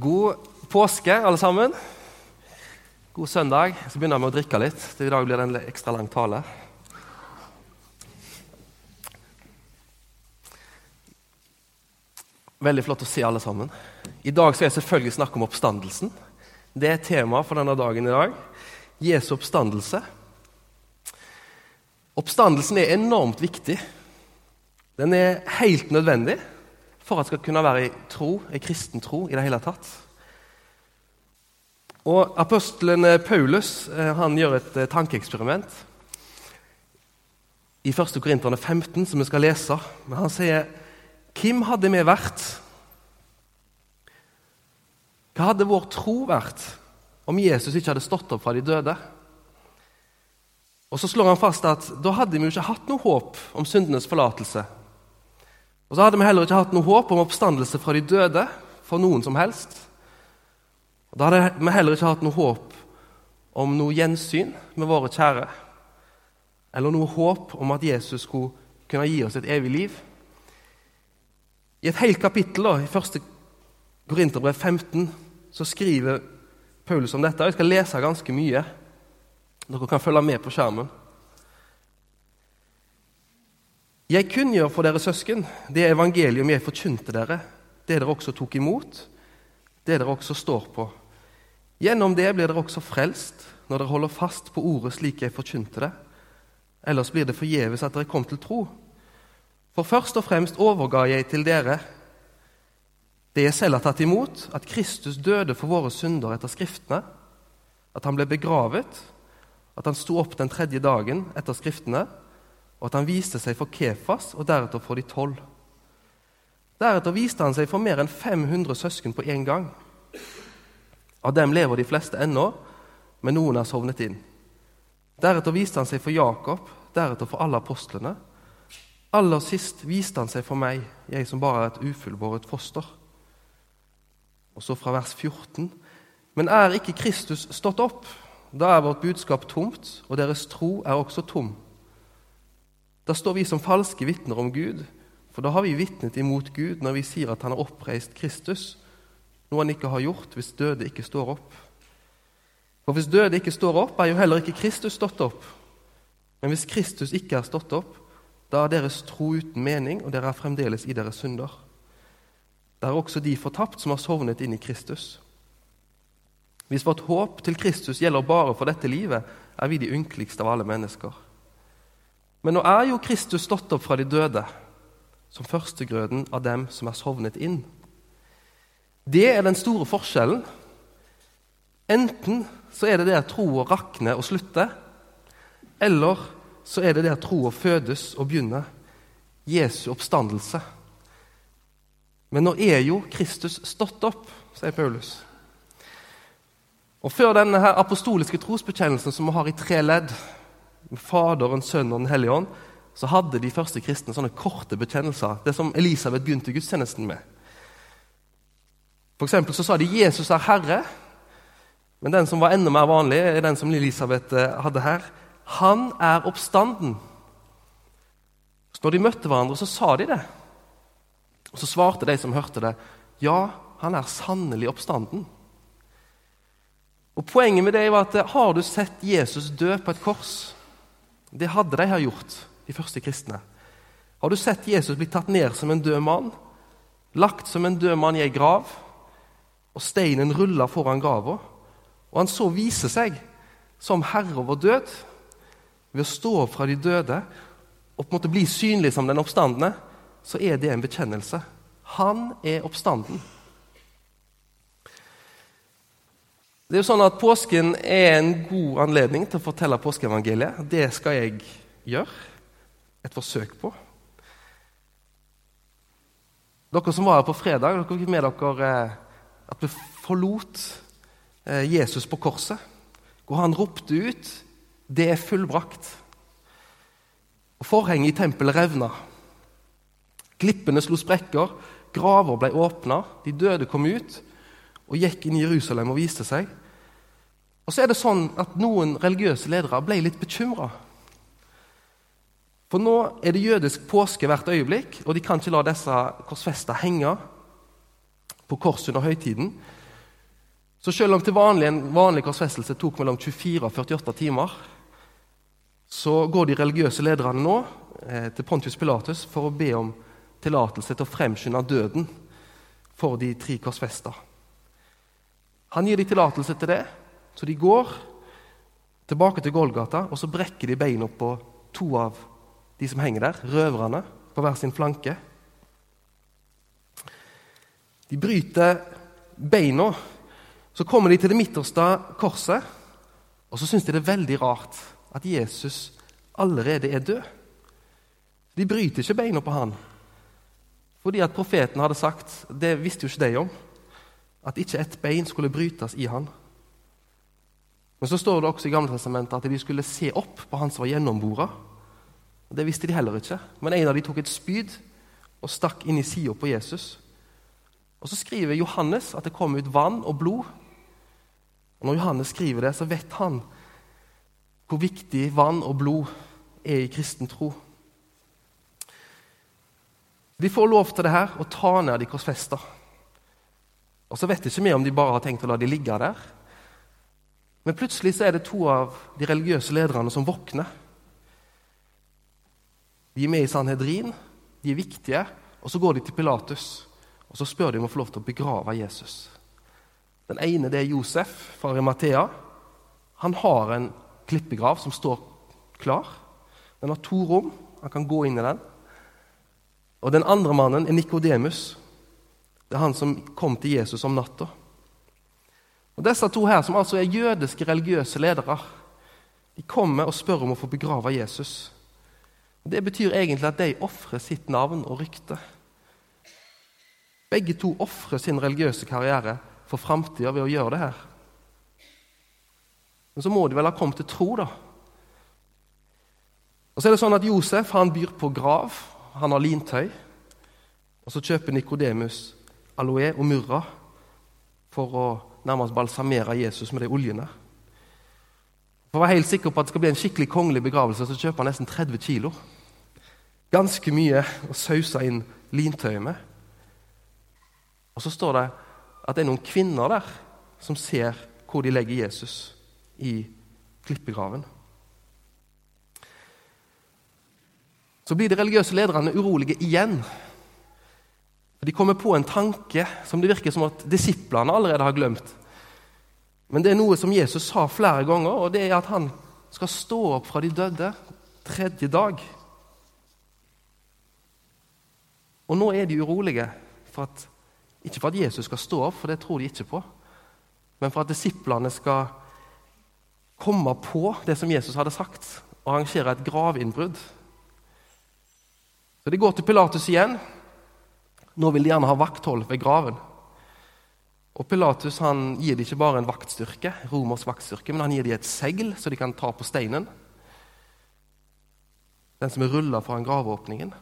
God påske, alle sammen. God søndag. Så begynner vi å drikke litt. I dag blir det en ekstra lang tale. Veldig flott å se alle sammen. I dag skal jeg selvfølgelig snakke om oppstandelsen. Det er tema for denne dagen i dag. Jesu oppstandelse. Oppstandelsen er enormt viktig. Den er helt nødvendig for at det skal kunne være i tro, i kristen tro i det hele tatt. Og Apostelen Paulus eh, han gjør et eh, tankeeksperiment i 1. Korinterne 15, som vi skal lese. Men han sier Hvem hadde vi vært? Hva hadde vår tro vært om Jesus ikke hadde stått opp fra de døde? Og Så slår han fast at da hadde vi jo ikke hatt noe håp om syndenes forlatelse og så hadde vi heller ikke hatt noe håp om oppstandelse fra de døde for noen som helst. Og Da hadde vi heller ikke hatt noe håp om noe gjensyn med våre kjære. Eller noe håp om at Jesus skulle kunne gi oss et evig liv. I et helt kapittel da, i 1. Korinterbrev 15 så skriver Paulus om dette. Jeg skal lese ganske mye. Dere kan følge med på skjermen. Jeg kunngjør for dere søsken det evangelium jeg forkynte dere, det dere også tok imot, det dere også står på. Gjennom det blir dere også frelst, når dere holder fast på ordet slik jeg forkynte det. Ellers blir det forgjeves at dere kom til tro. For først og fremst overga jeg til dere det jeg selv har tatt imot, at Kristus døde for våre synder etter Skriftene, at han ble begravet, at han sto opp den tredje dagen etter Skriftene, og at han viste seg for Kefas og deretter for de tolv. Deretter viste han seg for mer enn 500 søsken på én gang. Av dem lever de fleste ennå, men noen er sovnet inn. Deretter viste han seg for Jakob, deretter for alle apostlene. Aller sist viste han seg for meg, jeg som bare er et ufullbåret foster. Og så fra vers 14.: Men er ikke Kristus stått opp? Da er vårt budskap tomt, og deres tro er også tom. Da står vi som falske vitner om Gud, for da har vi vitnet imot Gud når vi sier at han har oppreist Kristus, noe han ikke har gjort hvis døde ikke står opp. For hvis døde ikke står opp, er jo heller ikke Kristus stått opp. Men hvis Kristus ikke er stått opp, da er deres tro uten mening, og dere er fremdeles i deres synder. Det er også de fortapt som har sovnet inn i Kristus. Hvis vårt håp til Kristus gjelder bare for dette livet, er vi de ynkeligste av alle mennesker. Men nå er jo Kristus stått opp fra de døde, som førstegrøden av dem som er sovnet inn. Det er den store forskjellen. Enten så er det det at troa rakner og slutter, eller så er det det at troa fødes og begynner. Jesu oppstandelse. Men nå er jo Kristus stått opp, sier Paulus. Og Før denne her apostoliske trosbekjennelsen som vi har i tre ledd, Faderen, Sønnen og Den hellige ånd, så hadde de første kristne sånne korte bekjennelser. Det som Elisabeth begynte gudstjenesten med. For så sa de 'Jesus er Herre', men den som var enda mer vanlig, er den som Elisabeth eh, hadde her. 'Han er oppstanden'. Så når de møtte hverandre, så sa de det. Og Så svarte de som hørte det, 'Ja, han er sannelig oppstanden'. Og Poenget med det var at har du sett Jesus dø på et kors, det hadde de her gjort, de første kristne. Har du sett Jesus bli tatt ned som en død mann, lagt som en død mann i ei grav, og steinen rulla foran grava, og han så vise seg som herre over død, ved å stå opp fra de døde og på en måte bli synlig som den oppstandende, så er det en bekjennelse. Han er oppstanden. Det er jo sånn at Påsken er en god anledning til å fortelle påskeevangeliet. Det skal jeg gjøre. Et forsøk på. Dere som var her på fredag, dere fikk med dere eh, at vi forlot eh, Jesus på korset. Hvor han ropte ut 'Det er fullbrakt'. Og Forhenget i tempelet revna. Klippene slo sprekker, graver ble åpna, de døde kom ut og gikk inn i Jerusalem og viste seg. Og så er det sånn at Noen religiøse ledere ble litt bekymra. For nå er det jødisk påske hvert øyeblikk, og de kan ikke la disse korsfesta henge på korset under høytiden. Så selv om til vanlig, en vanlig korsfestelse tok mellom 24 og 48 timer, så går de religiøse lederne nå eh, til Pontius Pilatus for å be om tillatelse til å fremskynde døden for de tre korsfesta. Han gir de tillatelse til det, så de går tilbake til Golgata, og så brekker de beina på to av de som henger der, røverne, på hver sin flanke. De bryter beina. Så kommer de til det midterste korset, og så syns de det er veldig rart at Jesus allerede er død. De bryter ikke beina på han, fordi at profeten hadde sagt Det visste jo ikke de om. At ikke ett bein skulle brytes i han. Men så står det også i Gamle Testamentet at de skulle se opp på han som var gjennombora. Det visste de heller ikke. Men en av dem tok et spyd og stakk inn i sida på Jesus. Og Så skriver Johannes at det kom ut vann og blod. Og Når Johannes skriver det, så vet han hvor viktig vann og blod er i kristen tro. De får lov til det her å ta ned de korsfesta. Og så vet ikke vi om de bare har tenkt å la de ligge der. Men plutselig så er det to av de religiøse lederne som våkner. De er med i Sanhedrin, de er viktige, og så går de til Pilatus og så spør de om å få lov til å begrave Jesus. Den ene det er Josef fra Rimathea. Han har en klippegrav som står klar. Den har to rom. Han kan gå inn i den. Og Den andre mannen er Nikodemus. Det er han som kom til Jesus om natta. Og Disse to her, som altså er jødiske religiøse ledere, de kommer og spør om å få begrave Jesus. Det betyr egentlig at de ofrer sitt navn og rykte begge to ofrer sin religiøse karriere for framtida ved å gjøre det her. Men så må de vel ha kommet til tro, da. Og så er det sånn at Josef han byr på grav. Han har lintøy. Og så kjøper Nikodemus aloe og murra for å nærmest balsamere Jesus med de oljene. For å være helt sikker på at det skal bli en skikkelig kongelig begravelse, så kjøper han nesten 30 kilo. Ganske mye å sause inn lintøyet med. Og så står det at det er noen kvinner der som ser hvor de legger Jesus i klippegraven. Så blir de religiøse lederne urolige igjen. De kommer på en tanke som det virker som at disiplene allerede har glemt. Men det er noe som Jesus sa flere ganger, og det er at han skal stå opp fra de døde tredje dag. Og nå er de urolige for at ikke for at Jesus skal stå opp, for det tror de ikke på, men for at disiplene skal komme på det som Jesus hadde sagt, og arrangere et gravinnbrudd. Så De går til Pilatus igjen. Nå vil de gjerne ha vakthold ved graven. Og Pilatus han gir dem ikke bare en vaktstyrke, romersk vaktstyrke, men han gir dem et segl, så de kan ta på steinen. Den som er rulla foran graveåpningen.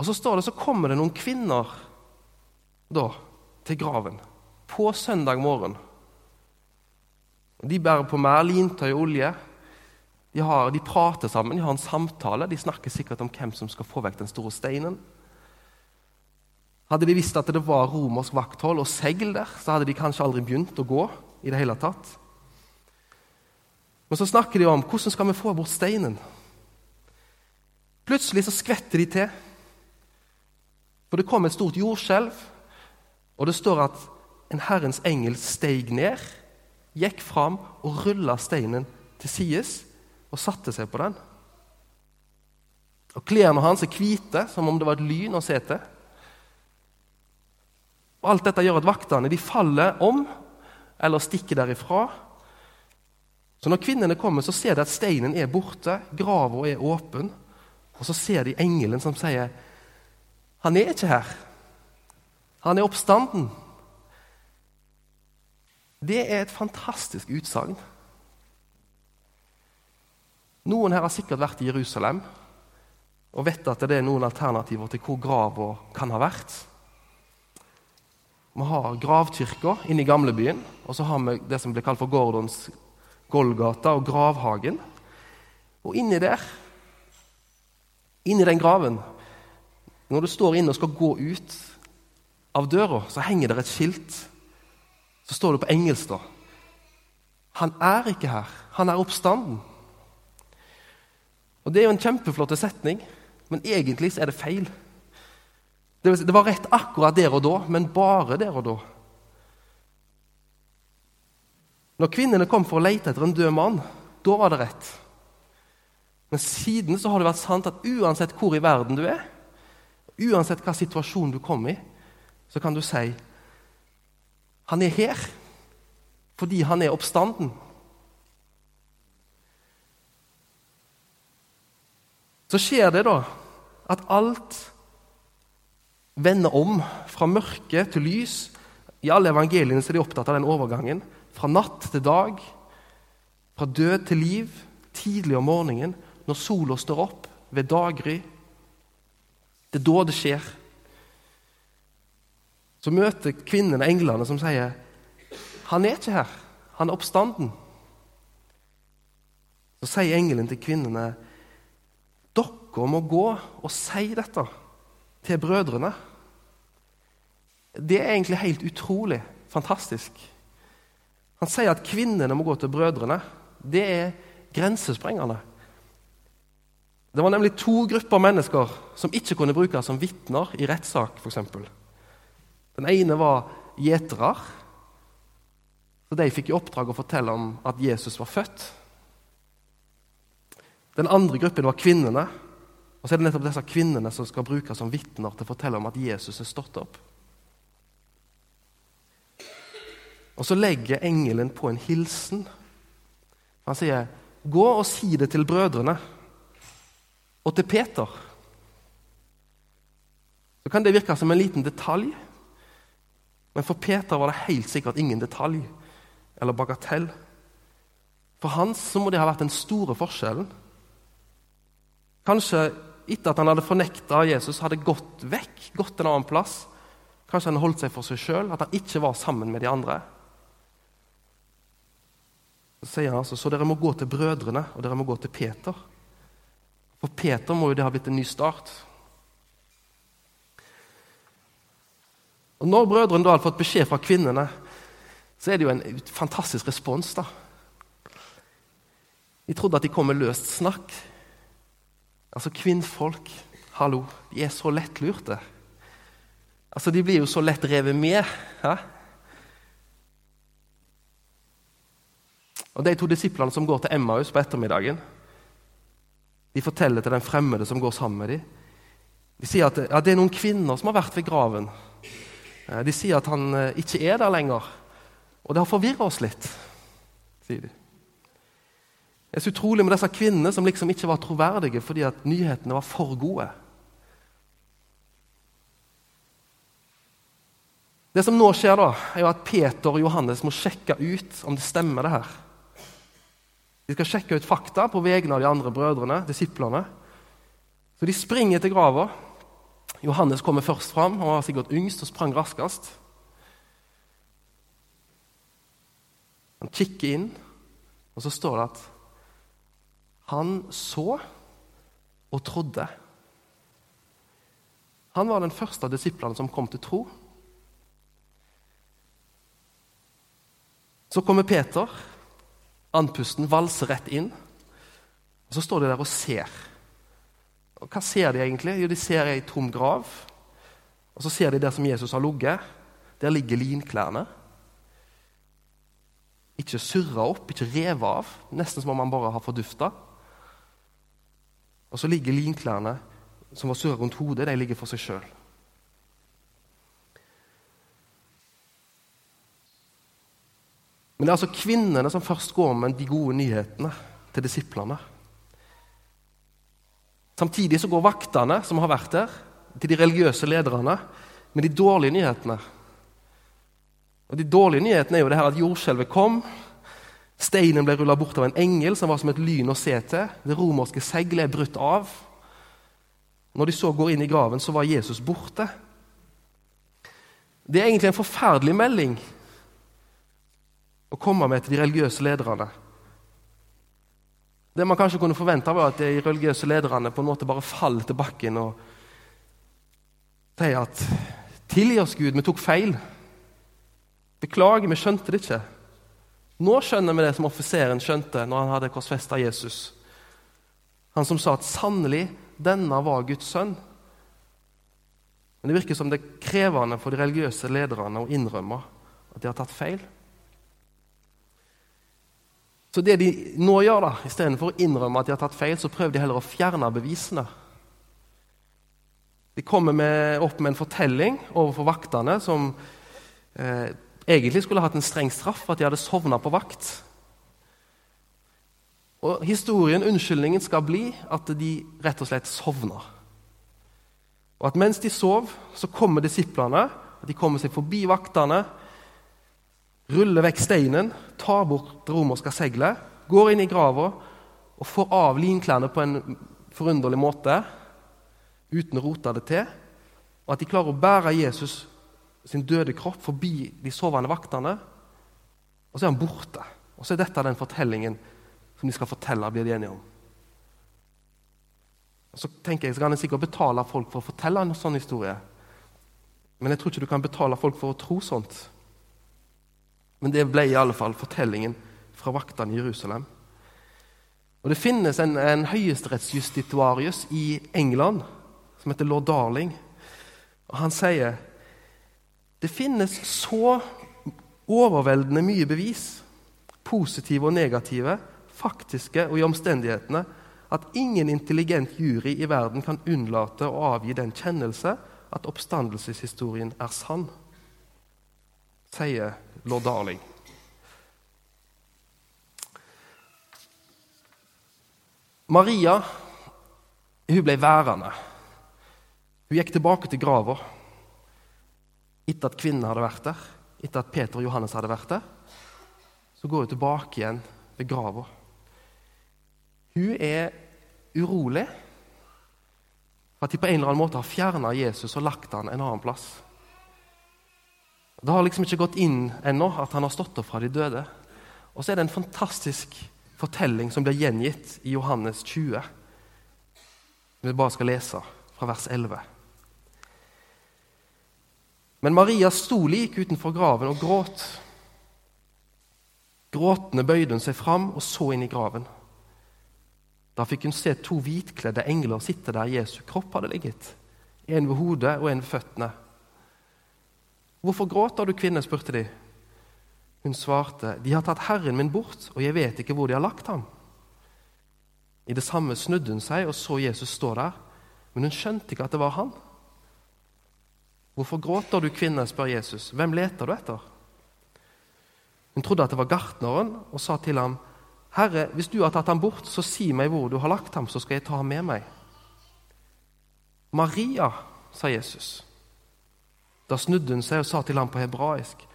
Og så står det, så kommer det noen kvinner da, til graven på søndag morgen. De bærer på mer lintøy og olje. De, har, de, prater sammen, de har en samtale. De snakker sikkert om hvem som skal få vekk den store steinen. Hadde de visst at det var romersk vakthold og seil der, så hadde de kanskje aldri begynt å gå. i det hele tatt. Men så snakker de om hvordan skal vi få bort steinen. Plutselig så skvetter de til. For det kom et stort jordskjelv, og det står at en Herrens engel steig ned, gikk fram og rulla steinen til sides og satte seg på den. Og Klærne hans er hvite, som om det var et lyn å se til. Og Alt dette gjør at vaktene de faller om eller stikker derifra. Så Når kvinnene kommer, så ser de at steinen er borte, grava er åpen. Og så ser de engelen som sier han er ikke her. Han er oppstanden. Det er et fantastisk utsagn. Noen her har sikkert vært i Jerusalem og vet at det er noen alternativer til hvor grava kan ha vært. Vi har gravkirka inne i gamlebyen, og så har vi det som blir kalt for Gordons Golgata og gravhagen. Og inni der, inni den graven, når du står inne og skal gå ut av døra så henger det et skilt. Så står det på engelsk, da. Han er ikke her. Han er oppstanden. Og Det er jo en kjempeflott setning, men egentlig så er det feil. Det var rett akkurat der og da, men bare der og da. Når kvinnene kom for å lete etter en død mann, da var det rett. Men siden så har det vært sant at uansett hvor i verden du er, uansett hva situasjon du kom i, så kan du si han er her fordi han er oppstanden. Så skjer det da at alt vender om fra mørke til lys. I alle evangeliene er de opptatt av den overgangen. Fra natt til dag, fra død til liv, tidlig om morgenen, når sola står opp, ved daggry. Det er da det skjer. Så møter kvinnene englene som sier, 'Han er ikke her. Han er oppstanden.' Så sier engelen til kvinnene, 'Dere må gå og si dette til brødrene.' Det er egentlig helt utrolig fantastisk. Han sier at kvinnene må gå til brødrene. Det er grensesprengende. Det var nemlig to grupper mennesker som ikke kunne brukes som vitner i rettssak. For eksempel. Den ene var gjetere. Så De fikk i oppdrag å fortelle om at Jesus var født. Den andre gruppen var kvinnene. Og så er det nettopp disse kvinnene som skal brukes som vitner til å fortelle om at Jesus er stått opp. Og så legger engelen på en hilsen. Han sier, 'Gå og si det til brødrene og til Peter.' Så kan det virke som en liten detalj, men for Peter var det helt sikkert ingen detalj eller bagatell. For hans så må det ha vært den store forskjellen. Kanskje etter at han hadde fornekta Jesus, hadde gått vekk, gått en annen plass. Kanskje han holdt seg for seg sjøl, at han ikke var sammen med de andre. Så sier han altså, så dere må gå til brødrene, og dere må gå til Peter. For Peter må jo det ha blitt en ny start. Og Når brødrene da hadde fått beskjed fra kvinnene, så er det jo en fantastisk respons. da. De trodde at de kom med løst snakk. Altså, kvinnfolk, hallo, de er så lettlurte. Altså, De blir jo så lett revet med. Ja? Og De to disiplene som går til Emmaus på ettermiddagen, de forteller til den fremmede som går sammen med dem. De sier at ja, det er noen kvinner som har vært ved graven. De sier at han eh, ikke er der lenger. Og det har forvirra oss litt, sier de. Det er så utrolig med disse kvinnene som liksom ikke var troverdige fordi at nyhetene var for gode. Det som nå skjer, da, er jo at Peter og Johannes må sjekke ut om det stemmer. det her. De skal sjekke ut fakta på vegne av de andre brødrene, disiplene. Så de springer til grava. Johannes kommer først fram. Han var sikkert yngst og sprang raskest. Han kikker inn, og så står det at han så og trodde. Han var den første av disiplene som kom til tro. Så kommer Peter Andpusten valser rett inn. Og Så står de der og ser. Og Hva ser de egentlig? Jo, De ser ei tom grav. Og så ser de der som Jesus har ligget. Der ligger linklærne. Ikke surra opp, ikke revet av. Nesten som om han bare har fordufta. Og så ligger linklærne som var surra rundt hodet, de ligger for seg sjøl. Men det er altså kvinnene som først går med de gode nyhetene til disiplene. Samtidig så går vaktene som har vært der, til de religiøse lederne med de dårlige nyhetene. Og De dårlige nyhetene er jo det her at jordskjelvet kom. Steinen ble rulla bort av en engel som var som et lyn å se til. Det romerske seglet er brutt av. Når de så går inn i graven, så var Jesus borte. Det er egentlig en forferdelig melding å komme med til de religiøse lederne. Det man kanskje kunne forvente, var at de religiøse lederne på en måte bare faller til bakken og sier at Tilgi oss, Gud, vi tok feil. Beklager, vi skjønte det ikke. Nå skjønner vi det som offiseren skjønte når han hadde korsfesta Jesus. Han som sa at 'sannelig, denne var Guds sønn'. Men det virker som det er krevende for de religiøse lederne å innrømme at de har tatt feil. Så det de nå gjør, da, istedenfor å innrømme at de har tatt feil, så prøver de heller å fjerne bevisene. De kommer med, opp med en fortelling overfor vaktene som eh, egentlig skulle hatt en streng straff for at de hadde sovna på vakt. Og Historien, unnskyldningen, skal bli at de rett og slett sovna. Og at mens de sov, så kommer disiplene. De kommer seg forbi vaktene, ruller vekk steinen, tar bort det romerske seilet, går inn i grava og får av linklærne på en forunderlig måte uten å rote det til. Og at de klarer å bære Jesus sin døde kropp forbi de sovende vaktene. Og så er han borte. Og så er dette den fortellingen som de skal fortelle, blir de enige om. Og Så tenker jeg, så kan en sikkert betale folk for å fortelle en sånn historie. Men jeg tror ikke du kan betale folk for å tro sånt. Men det ble i alle fall fortellingen fra vaktene i Jerusalem. Og Det finnes en, en høyesterettsjustituarius i England som heter lord Darling. Og Han sier det finnes så overveldende mye bevis, positive og negative, faktiske og i omstendighetene, at ingen intelligent jury i verden kan unnlate å avgi den kjennelse at oppstandelseshistorien er sann, sier lord Darling. Maria hun ble værende. Hun gikk tilbake til grava etter at kvinnen hadde vært der, etter at Peter og Johannes hadde vært der. Så går hun tilbake igjen ved grava. Hun er urolig for at de på en eller annen måte har fjerna Jesus og lagt han en annen plass. Det har liksom ikke gått inn ennå at han har stått opp fra de døde. Og så er det en fantastisk fortelling som blir gjengitt i Johannes 20. Vi bare skal lese fra vers 11. Men Maria sto like utenfor graven og gråt. Gråtende bøyde hun seg fram og så inn i graven. Da fikk hun se to hvitkledde engler sitte der Jesu kropp hadde ligget, en ved hodet og en ved føttene. Hvorfor gråter du, kvinne? spurte de. Hun svarte, De har tatt Herren min bort, og jeg vet ikke hvor de har lagt ham. I det samme snudde hun seg og så Jesus stå der, men hun skjønte ikke at det var han. Hvorfor gråter du, kvinne? spør Jesus. Hvem leter du etter? Hun trodde at det var gartneren, og sa til ham, Herre, hvis du har tatt ham bort, så si meg hvor du har lagt ham, så skal jeg ta ham med meg. Maria, sa Jesus. Da snudde hun seg og sa til ham på hebraisk,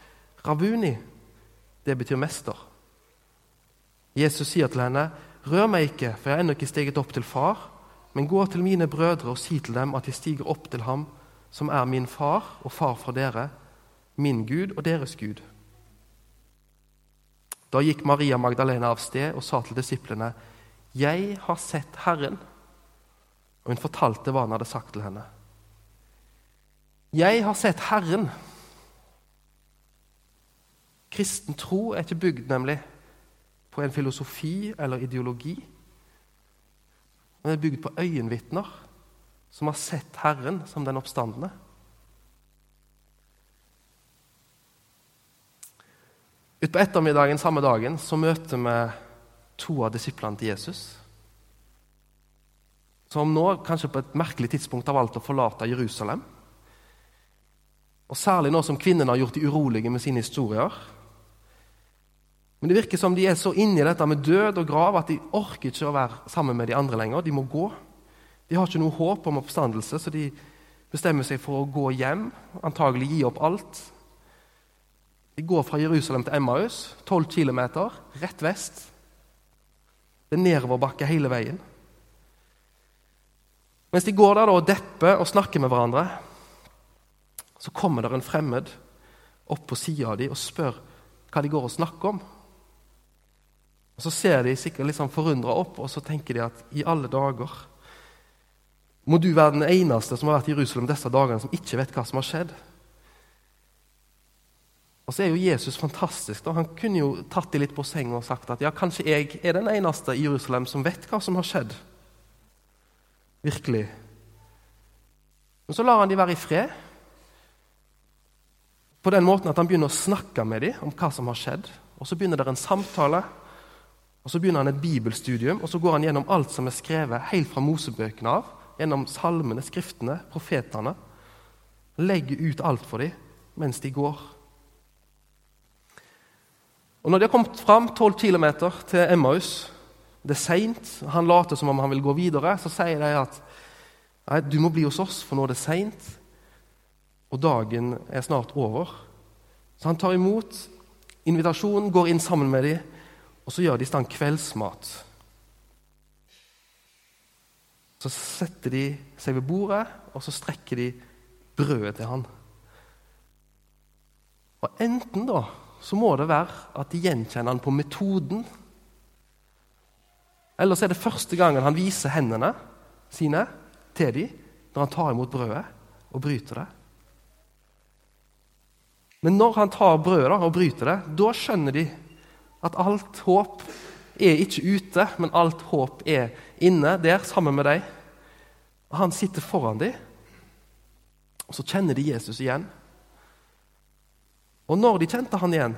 Rabuni, det betyr mester. Jesus sier til henne, Rør meg ikke, for jeg har ennå ikke steget opp til far, men gå til mine brødre og si til dem at jeg stiger opp til ham som er min far og far for dere, min Gud og deres Gud. Da gikk Maria Magdalena av sted og sa til disiplene, 'Jeg har sett Herren.' Og hun fortalte hva han hadde sagt til henne. 'Jeg har sett Herren.' Kristen tro er ikke bygd nemlig på en filosofi eller ideologi. Den er bygd på øyenvitner som har sett Herren som den oppstandende. Utpå ettermiddagen samme dagen så møter vi to av disiplene til Jesus. Som nå, kanskje på et merkelig tidspunkt, har valgt å forlate Jerusalem. Og Særlig nå som kvinnene har gjort de urolige med sine historier. Men det virker som de er så inne i dette med død og grav at de orker ikke å være sammen med de andre lenger. De må gå. De har ikke noe håp om oppstandelse, så de bestemmer seg for å gå hjem, antagelig gi opp alt. De går fra Jerusalem til Emmaus, 12 km, rett vest. Det er nedoverbakke hele veien. Mens de går der og depper og snakker med hverandre, så kommer det en fremmed opp på sida av dem og spør hva de går og snakker om. Og Så ser de sikkert litt sånn forundra opp, og så tenker de at i alle dager må du være den eneste som har vært i Jerusalem disse dagene, som ikke vet hva som har skjedd. Og så er jo Jesus fantastisk. Da. Han kunne jo tatt de litt på senga og sagt at ja, kanskje jeg er den eneste i Jerusalem som vet hva som har skjedd. Virkelig. Men så lar han de være i fred. På den måten at han begynner å snakke med dem om hva som har skjedd. Og Så begynner det en samtale, og så begynner han et bibelstudium. og Så går han gjennom alt som er skrevet helt fra Mosebøkene av, gjennom salmene, skriftene, profetene. Legger ut alt for dem mens de går. Og Når de har kommet fram 12 km til Emmaus, det er seint, han later som om han vil gå videre, så sier de at nei, du må bli hos oss, for nå er det seint, og dagen er snart over. Så han tar imot invitasjonen, går inn sammen med dem, og så gjør de i stand kveldsmat. Så setter de seg ved bordet, og så strekker de brødet til han. Og enten da så må det være at de gjenkjenner han på metoden. Eller så er det første gangen han viser hendene sine til dem når han tar imot brødet og bryter det. Men når han tar brødet og bryter det, da skjønner de at alt håp er ikke ute, men alt håp er inne der sammen med dem. Og Han sitter foran dem, og så kjenner de Jesus igjen. Og når de kjente han igjen,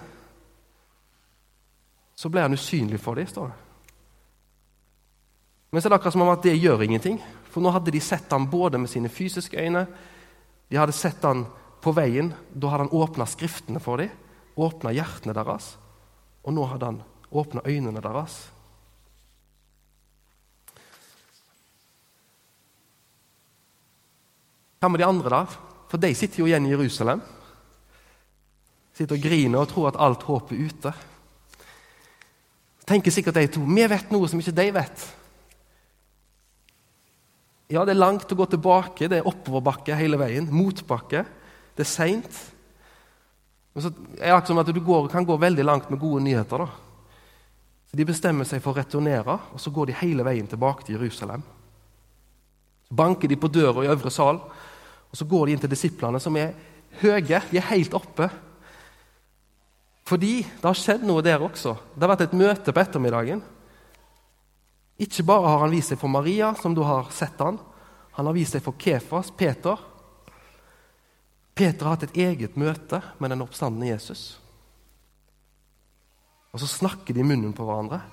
så ble han usynlig for dem, står det. Men så er det akkurat som om at det gjør ingenting. For nå hadde de sett han både med sine fysiske øyne, de hadde sett han på veien. Da hadde han åpna skriftene for dem, åpna hjertene deres. Og nå hadde han åpna øynene deres. Hva med de andre, da? For de sitter jo igjen i Jerusalem. Sitter og griner og tror at alt håp er ute. Tenker sikkert de to vi vet noe som ikke de vet. Ja, det er langt å gå tilbake, det er oppoverbakke hele veien. Motbakke. Det er seint. Men så er det som at du går, kan gå veldig langt med gode nyheter. da. Så De bestemmer seg for å returnere, og så går de hele veien tilbake til Jerusalem. Så banker de på døra i øvre sal, og så går de inn til disiplene, som er høye. De er helt oppe. Fordi det har skjedd noe der også. Det har vært et møte på ettermiddagen. Ikke bare har han vist seg for Maria, som du har sett han. Han har vist seg for Kefas, Peter. Peter har hatt et eget møte med den oppstandende Jesus. Og Så snakker de i munnen på hverandre.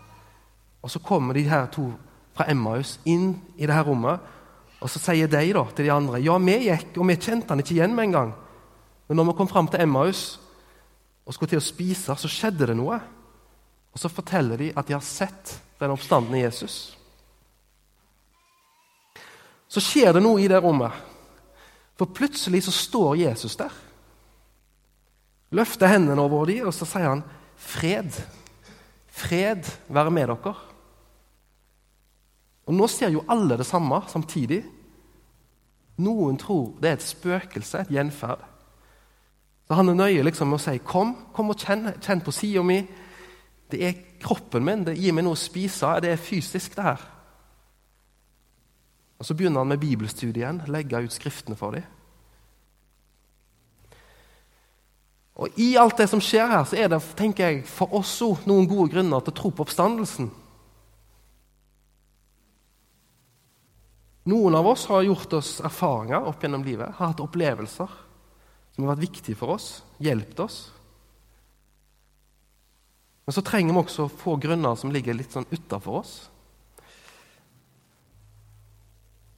Og Så kommer de her to fra Emmaus inn i dette rommet. Og Så sier de da til de andre ja, vi gikk, og vi kjente han ikke igjen med en gang. Men når vi kom fram til Emmaus, og skulle til å spise, så skjedde det noe. Og så forteller de at de har sett den oppstandende Jesus. Så skjer det noe i det rommet. For plutselig så står Jesus der. Løfter hendene over dem, og så sier han, 'Fred. Fred være med dere.' Og Nå ser jo alle det samme samtidig. Noen tror det er et spøkelse, et gjenferd. Så Han er nøye liksom med å si 'Kom, kom og kjenn, kjenn på sida mi'. Det er kroppen min. Det gir meg noe å spise. Det er fysisk, det her. Og Så begynner han med bibelstudien, legge ut skriftene for dem. Og I alt det som skjer her, så er det tenker jeg, for oss òg noen gode grunner til å tro på oppstandelsen. Noen av oss har gjort oss erfaringer opp gjennom livet, har hatt opplevelser som har vært viktige for oss, hjulpet oss. Men så trenger vi også få grunner som ligger litt sånn utafor oss.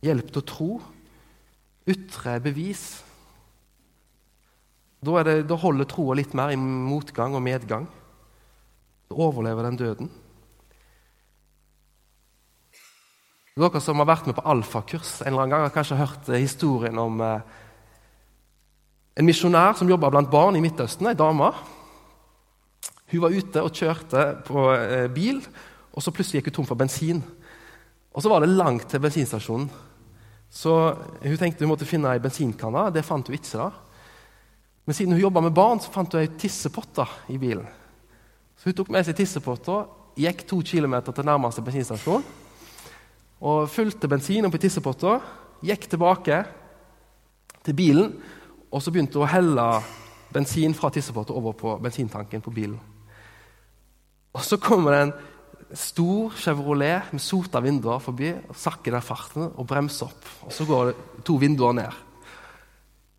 Hjelp til å tro. Ytre bevis. Da, det, da holder troa litt mer i motgang og medgang. Da overlever den døden. Dere som har vært med på alfakurs en eller annen gang, har kanskje hørt historien om eh, en misjonær som jobba blant barn i Midtøsten, ei dame. Hun var ute og kjørte på eh, bil, og så plutselig gikk hun tom for bensin. Og så var det langt til bensinstasjonen. Så hun tenkte hun måtte finne ei bensinkanne. Det fant hun ikke. da. Men siden hun jobba med barn, så fant hun ei tissepott i bilen. Så hun tok med seg tissepotta, gikk to kilometer til nærmeste bensinstasjon og fulgte bensin oppi tissepotta, gikk tilbake til bilen og så begynte hun å helle bensin fra tissepotta over på bensintanken på bilen. Og så kommer det en stor Chevrolet med sota vinduer forbi og sakker der farten og bremser opp. Og så går det to vinduer ned.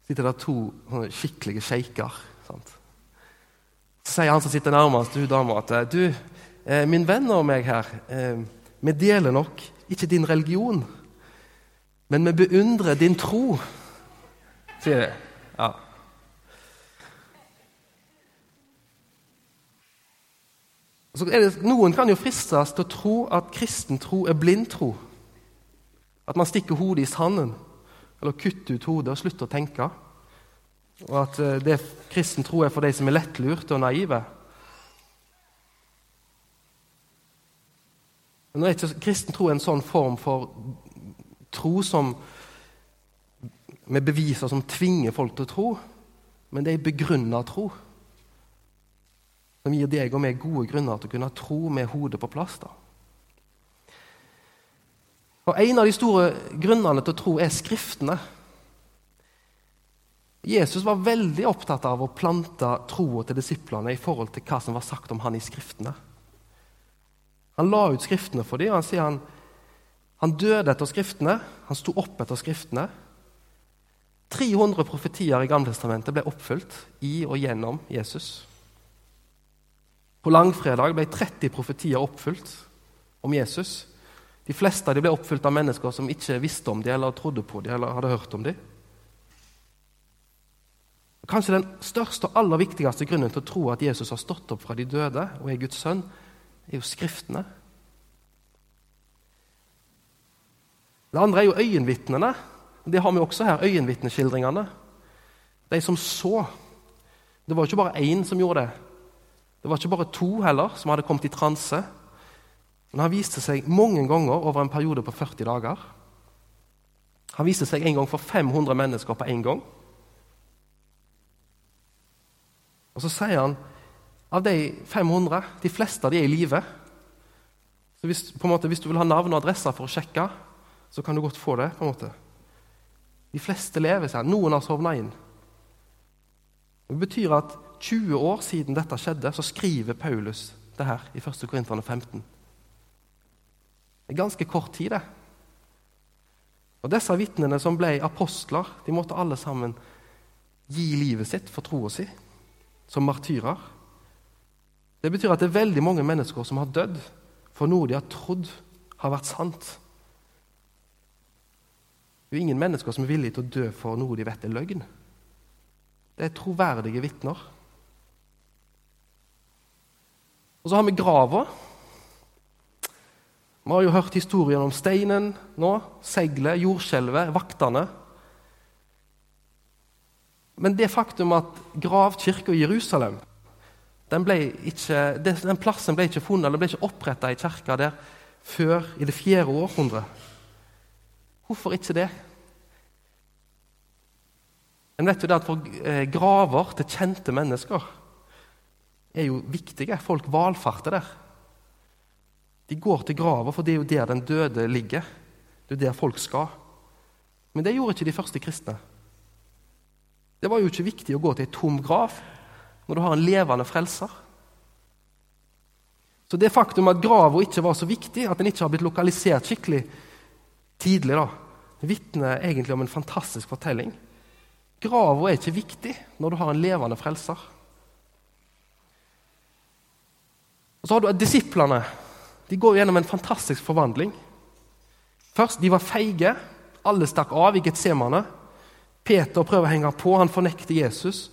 sitter der to skikkelige sjeiker. Så sier han som sitter nærmest hun dama, at du, eh, min venn og meg her, eh, vi deler nok ikke din religion, men vi beundrer din tro, sier det. Ja. Det, noen kan jo fristes til å tro at kristen tro er blindtro. At man stikker hodet i sanden, eller kutter ut hodet og slutter å tenke. Og at eh, det kristen tro er for de som er lettlurte og naive. Men nå er ikke kristen tro en sånn form for tro som med beviser som tvinger folk til å tro, men det er begrunna tro som gir deg og meg gode grunner til å kunne tro med hodet på plass. da. Og En av de store grunnene til å tro er Skriftene. Jesus var veldig opptatt av å plante troa til disiplene i forhold til hva som var sagt om han i Skriftene. Han la ut Skriftene for dem, og han sier han, han døde etter Skriftene. Han sto opp etter Skriftene. 300 profetier i Gamletestamentet ble oppfylt i og gjennom Jesus. På langfredag ble 30 profetier oppfylt om Jesus. De fleste av dem ble oppfylt av mennesker som ikke visste om dem, eller trodde på dem, eller hadde hørt om dem. Kanskje den største og aller viktigste grunnen til å tro at Jesus har stått opp fra de døde og er Guds sønn, er jo Skriftene. Det andre er jo øyenvitnene. Det har vi også her. Øyenvitneskildringene. De som så. Det var ikke bare én som gjorde det. Det var ikke bare to heller som hadde kommet i transe. Men han viste seg mange ganger over en periode på 40 dager. Han viste seg en gang for 500 mennesker på én gang. Og så sier han av de 500, de fleste av de er i live. Så hvis, hvis, du vil ha navn og adresser for å sjekke, så kan du godt få det. på en måte. De fleste lever, sier. Noen har sovna inn. Det betyr at 20 år siden dette skjedde, så skriver Paulus det her i 1. Korinterne 15. Det er ganske kort tid, det. Og Disse vitnene som ble apostler, de måtte alle sammen gi livet sitt for troa si, som martyrer. Det betyr at det er veldig mange mennesker som har dødd for noe de har trodd har vært sant. Det er ingen mennesker som er villige til å dø for noe de vet er løgn. Det er troverdige vitner. Og så har vi grava. Vi har jo hørt historien om steinen nå, seilet, jordskjelvet, vaktene. Men det faktum at gravkirka i Jerusalem den, ikke, den, plassen ble ikke funnet, den ble ikke oppretta i kirka der før i det fjerde århundret. Hvorfor ikke det? En vet jo det at For eh, graver til kjente mennesker er jo viktige. Folk valfarter der. De går til grava, for det er jo der den døde ligger. Det er der folk skal. Men det gjorde ikke de første kristne. Det var jo ikke viktig å gå til ei tom grav når du har en levende frelser. Så det faktum at grava ikke var så viktig, at den ikke har blitt lokalisert skikkelig tidlig, da, vitner egentlig om en fantastisk fortelling. Grava er ikke viktig når du har en levende frelser. Og Så har du disiplene. De går gjennom en fantastisk forvandling. Først, De var feige. Alle stakk av i Getsemane. Peter prøver å henge på. Han fornekter Jesus.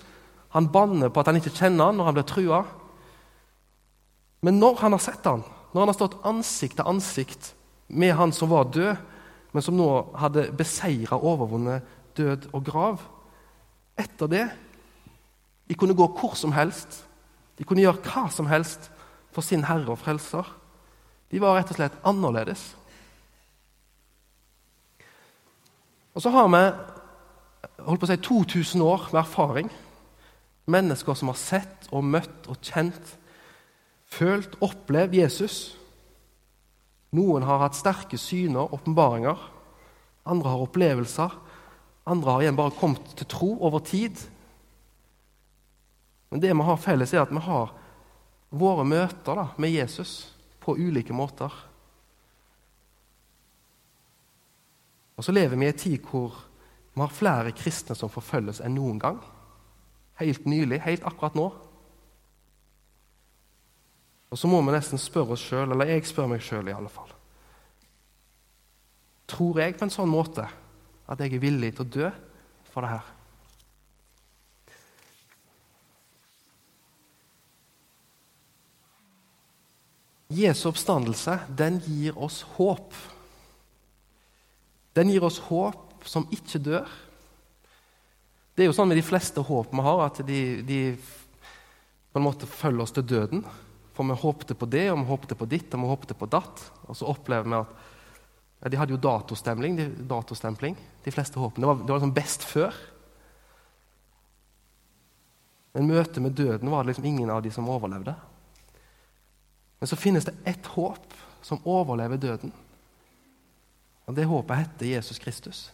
Han banner på at han ikke kjenner han når han blir trua. Men når han har sett han, når han har stått ansikt til ansikt med han som var død, men som nå hadde beseira overvunnet død og grav Etter det De kunne gå hvor som helst. De kunne gjøre hva som helst for sin Herre og Frelser. De var rett og slett annerledes. Og så har vi holdt på å si 2000 år med erfaring. Mennesker som har sett og møtt og kjent, følt, opplevd Jesus. Noen har hatt sterke syner, åpenbaringer. Andre har opplevelser. Andre har igjen bare kommet til tro over tid. Men det vi har felles, er at vi har våre møter da, med Jesus på ulike måter. Og så lever vi i en tid hvor vi har flere kristne som forfølges enn noen gang. Helt nylig, helt akkurat nå. Og så må vi nesten spørre oss sjøl, eller jeg spør meg sjøl fall Tror jeg på en sånn måte at jeg er villig til å dø for det her? Jesu oppstandelse den gir oss håp. Den gir oss håp som ikke dør. Det er jo sånn med de fleste håp vi har, at de, de på en måte følger oss til døden. For vi håpte på det, og vi håpte på ditt, og vi håpte på datt. Og så opplever vi at ja, De hadde jo datostempling, de, datostempling, de fleste håpene. Det var, det var liksom best før. Men møtet med døden var det liksom ingen av de som overlevde. Men så finnes det ett håp som overlever døden. Og Det håpet heter Jesus Kristus.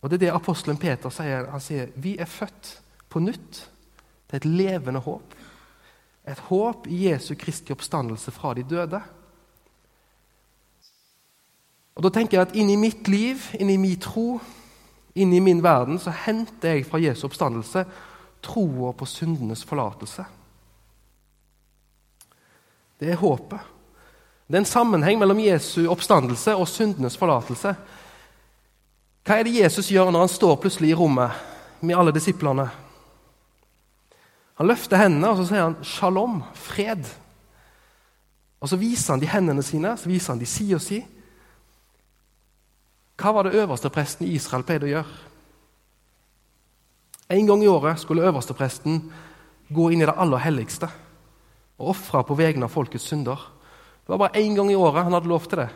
Og Det er det apostelen Peter sier. Han sier vi er født på nytt til et levende håp. Et håp i Jesu Kristi oppstandelse fra de døde. Og Da tenker jeg at inni mitt liv, inni min tro, inni min verden, så henter jeg fra Jesu oppstandelse troa på syndenes forlatelse. Det er håpet. Det er en sammenheng mellom Jesu oppstandelse og syndenes forlatelse. Hva er det Jesus gjør når han står plutselig i rommet med alle disiplene? Han løfter hendene og så sier han 'shalom', fred. Og Så viser han de hendene sine, så viser han de sida si. Hva var det øverste presten i Israel pleide å gjøre? En gang i året skulle øverstepresten gå inn i det aller helligste og ofre på vegne av folkets synder. Det var bare én gang i året han hadde lov til det.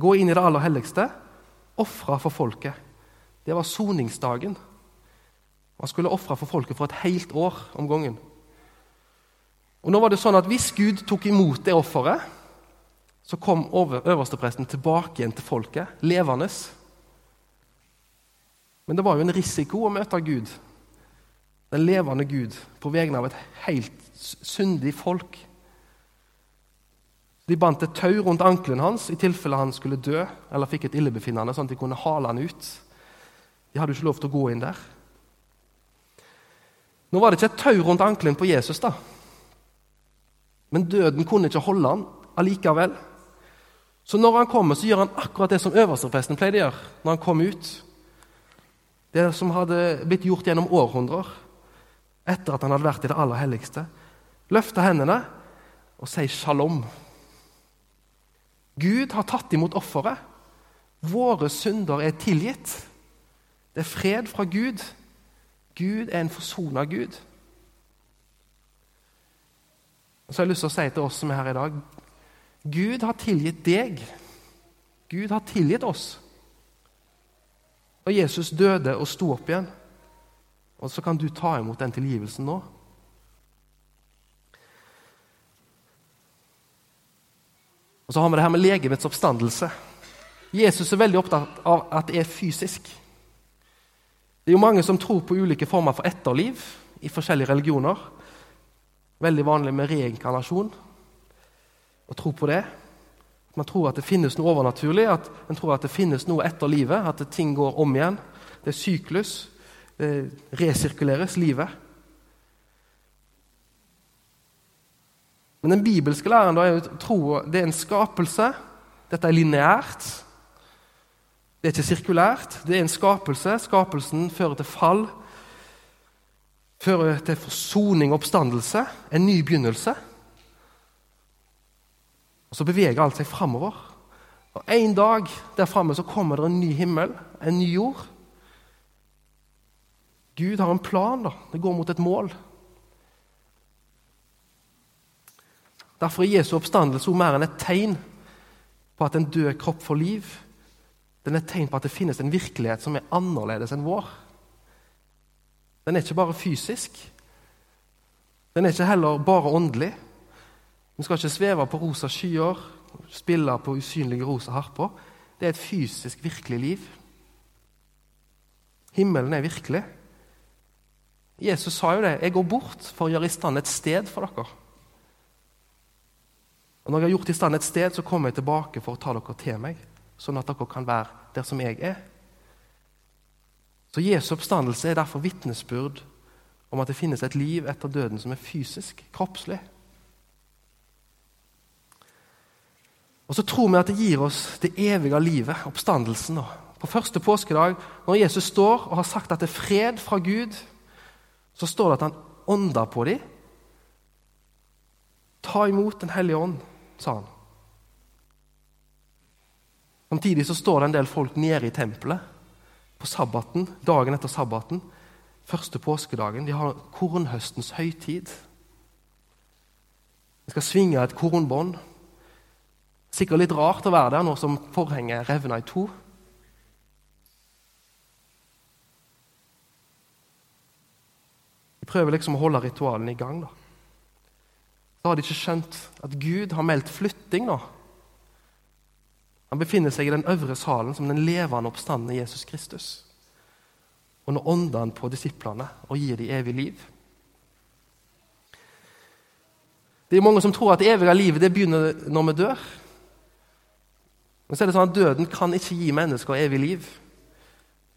Gå inn i det aller helligste, ofre for folket. Det var soningsdagen. Man skulle ofre for folket for et helt år om gangen. Og nå var det sånn at Hvis Gud tok imot det offeret, så kom øverstepresten tilbake igjen til folket, levende. Men det var jo en risiko å møte Gud, den levende Gud, på vegne av et helt syndig folk. De bandt et tau rundt ankelen hans i tilfelle han skulle dø eller fikk et illebefinnende, sånn at de kunne hale han ut. De hadde jo ikke lov til å gå inn der. Nå var det ikke et tau rundt ankelen på Jesus, da. Men døden kunne ikke holde han allikevel. Så når han kommer, så gjør han akkurat det som øverstepresten pleide å gjøre når han kom ut. Det som hadde blitt gjort gjennom århundrer etter at han hadde vært i det aller helligste. Løfte hendene og si shalom. Gud har tatt imot offeret. Våre synder er tilgitt. Det er fred fra Gud. Gud er en forsona Gud. Så har jeg lyst til å si til oss som er her i dag Gud har tilgitt deg. Gud har tilgitt oss. Og Jesus døde og sto opp igjen. Og så kan du ta imot den tilgivelsen nå. Og så har vi det her med legemets oppstandelse. Jesus er veldig opptatt av at det er fysisk. Det er jo mange som tror på ulike former for etterliv i forskjellige religioner. Veldig vanlig med reinkarnasjon. Å tro på det. Man tror at det finnes noe overnaturlig, at man tror at det finnes noe etter livet. At ting går om igjen. Det er syklus. Det resirkuleres, livet. Men den bibelske læren da, er tro det er en skapelse. Dette er lineært. Det er ikke sirkulært. Det er en skapelse. Skapelsen fører til fall. Fører til forsoning og oppstandelse. En ny begynnelse. Og Så beveger alt seg framover. Og En dag der framme kommer det en ny himmel, en ny jord. Gud har en plan. da. Det går mot et mål. Derfor er Jesu oppstandelse mer enn et tegn på at en død kropp får liv. Den er et tegn på at det finnes en virkelighet som er annerledes enn vår. Den er ikke bare fysisk. Den er ikke heller bare åndelig. Vi skal ikke sveve på rosa skyer, spille på usynlige rosa harper. Det er et fysisk, virkelig liv. Himmelen er virkelig. Jesus sa jo det. 'Jeg går bort for å gjøre i stand et sted for dere.' Og Når jeg har gjort i stand et sted, så kommer jeg tilbake for å ta dere til meg, sånn at dere kan være der som jeg er. Så Jesu oppstandelse er derfor vitnesbyrd om at det finnes et liv etter døden som er fysisk, kroppslig. Og så tror vi at det gir oss det evige livet, oppstandelsen. På første påskedag, når Jesus står og har sagt at det er fred fra Gud, så står det at han ånda på dem. Ta imot Den hellige ånd, sa han. Samtidig så står det en del folk nede i tempelet på sabbaten, dagen etter sabbaten, første påskedagen. De har kornhøstens høytid. De skal svinge et kornbånd. Sikkert litt rart å være der nå som forhenget revna i to. De prøver liksom å holde ritualene i gang. da. Så har de ikke skjønt at Gud har meldt flytting nå. Han befinner seg i den øvre salen som den levende oppstandende Jesus Kristus. Og nå ånder han på disiplene og gir dem evig liv. Det er mange som tror at det evige livet det begynner når vi dør. Men så er det sånn at døden kan ikke gi mennesker evig liv.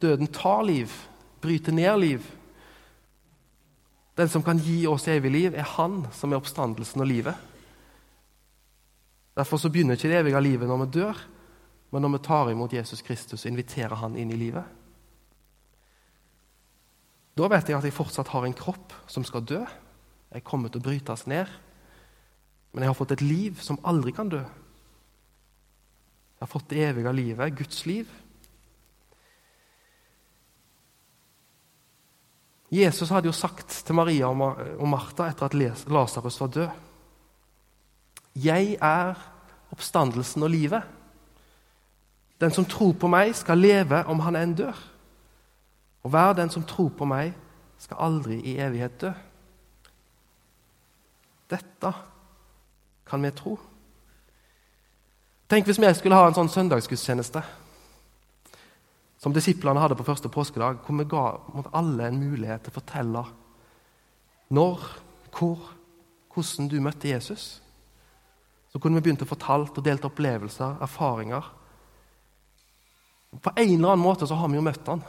Døden tar liv, bryter ned liv. Den som kan gi oss evig liv, er Han som er oppstandelsen og livet. Derfor så begynner ikke det evige livet når vi dør, men når vi tar imot Jesus Kristus og inviterer han inn i livet. Da vet jeg at jeg fortsatt har en kropp som skal dø. Jeg kommer til å brytes ned. Men jeg har fått et liv som aldri kan dø. Jeg har fått det evige livet, Guds liv. Jesus hadde jo sagt til Maria og Martha etter at Lasarus var død 'Jeg er oppstandelsen og livet.' Den som tror på meg, skal leve om han enn dør. Og hver den som tror på meg, skal aldri i evighet dø. Dette kan vi tro. Tenk hvis vi skulle ha en sånn søndagsgudstjeneste som disiplene hadde på første påskedag, hvor vi ga alle en mulighet til å fortelle når, hvor, hvordan du møtte Jesus. Så kunne vi begynt å fortelle og delt opplevelser, erfaringer på en eller annen måte så har vi jo møtt han.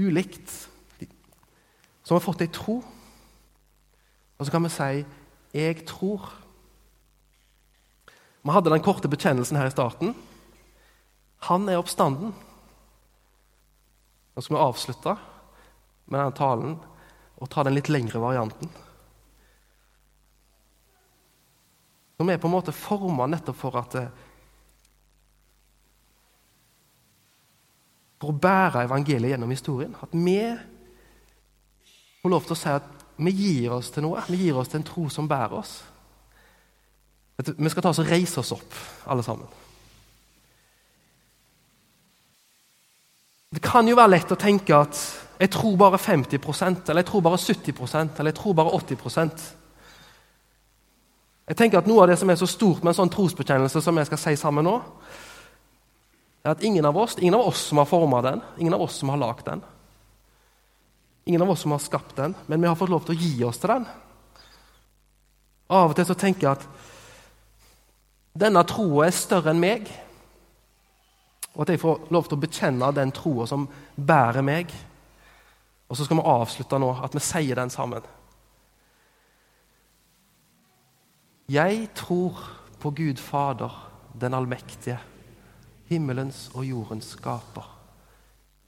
Ulikt. Så har vi fått ei tro. Og så kan vi si 'jeg tror'. Vi hadde den korte bekjennelsen her i starten. Han er oppstanden. Nå skal vi avslutte med denne talen og ta den litt lengre varianten. Som er på en måte forma nettopp for at eh, for å bære evangeliet gjennom historien. At vi får lov til å si at vi gir oss til noe. Vi gir oss til en tro som bærer oss. Vi skal ta oss og reise oss opp, alle sammen. Det kan jo være lett å tenke at jeg tror bare 50% eller jeg tror bare 70% eller jeg tror bare 80% Jeg tenker at Noe av det som er så stort med en sånn trosbekjennelse som jeg skal si sammen nå, er at ingen av oss ingen av oss som har forma den, ingen av oss som har lagd den. Ingen av oss som har skapt den, men vi har fått lov til å gi oss til den. Av og til så tenker jeg at denne troa er større enn meg, og at jeg får lov til å bekjenne den troa som bærer meg. Og så skal vi avslutte nå, at vi sier den sammen. Jeg tror på Gud Fader, den allmektige himmelens og jordens skaper.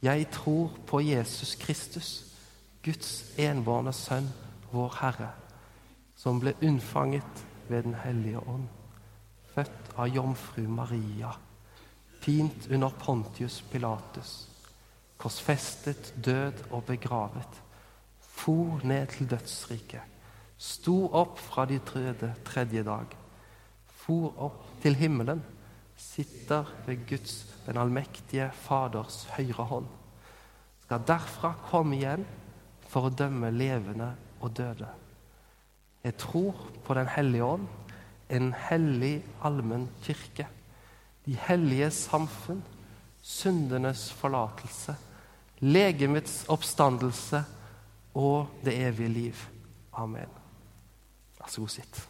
Jeg tror på Jesus Kristus, Guds enbårne Sønn, vår Herre, som ble unnfanget ved Den hellige ånd, født av jomfru Maria, pint under Pontius Pilatus, korsfestet, død og begravet, for ned til dødsriket, sto opp fra de døde tredje dag, for opp til himmelen sitter ved Guds, den allmektige Faders høyre hånd, skal derfra komme igjen for å dømme levende og døde. Jeg tror på Den hellige ånd, en hellig allmenn kirke, de hellige samfunn, syndenes forlatelse, legemets oppstandelse og det evige liv. Amen. Vær så god, sitt.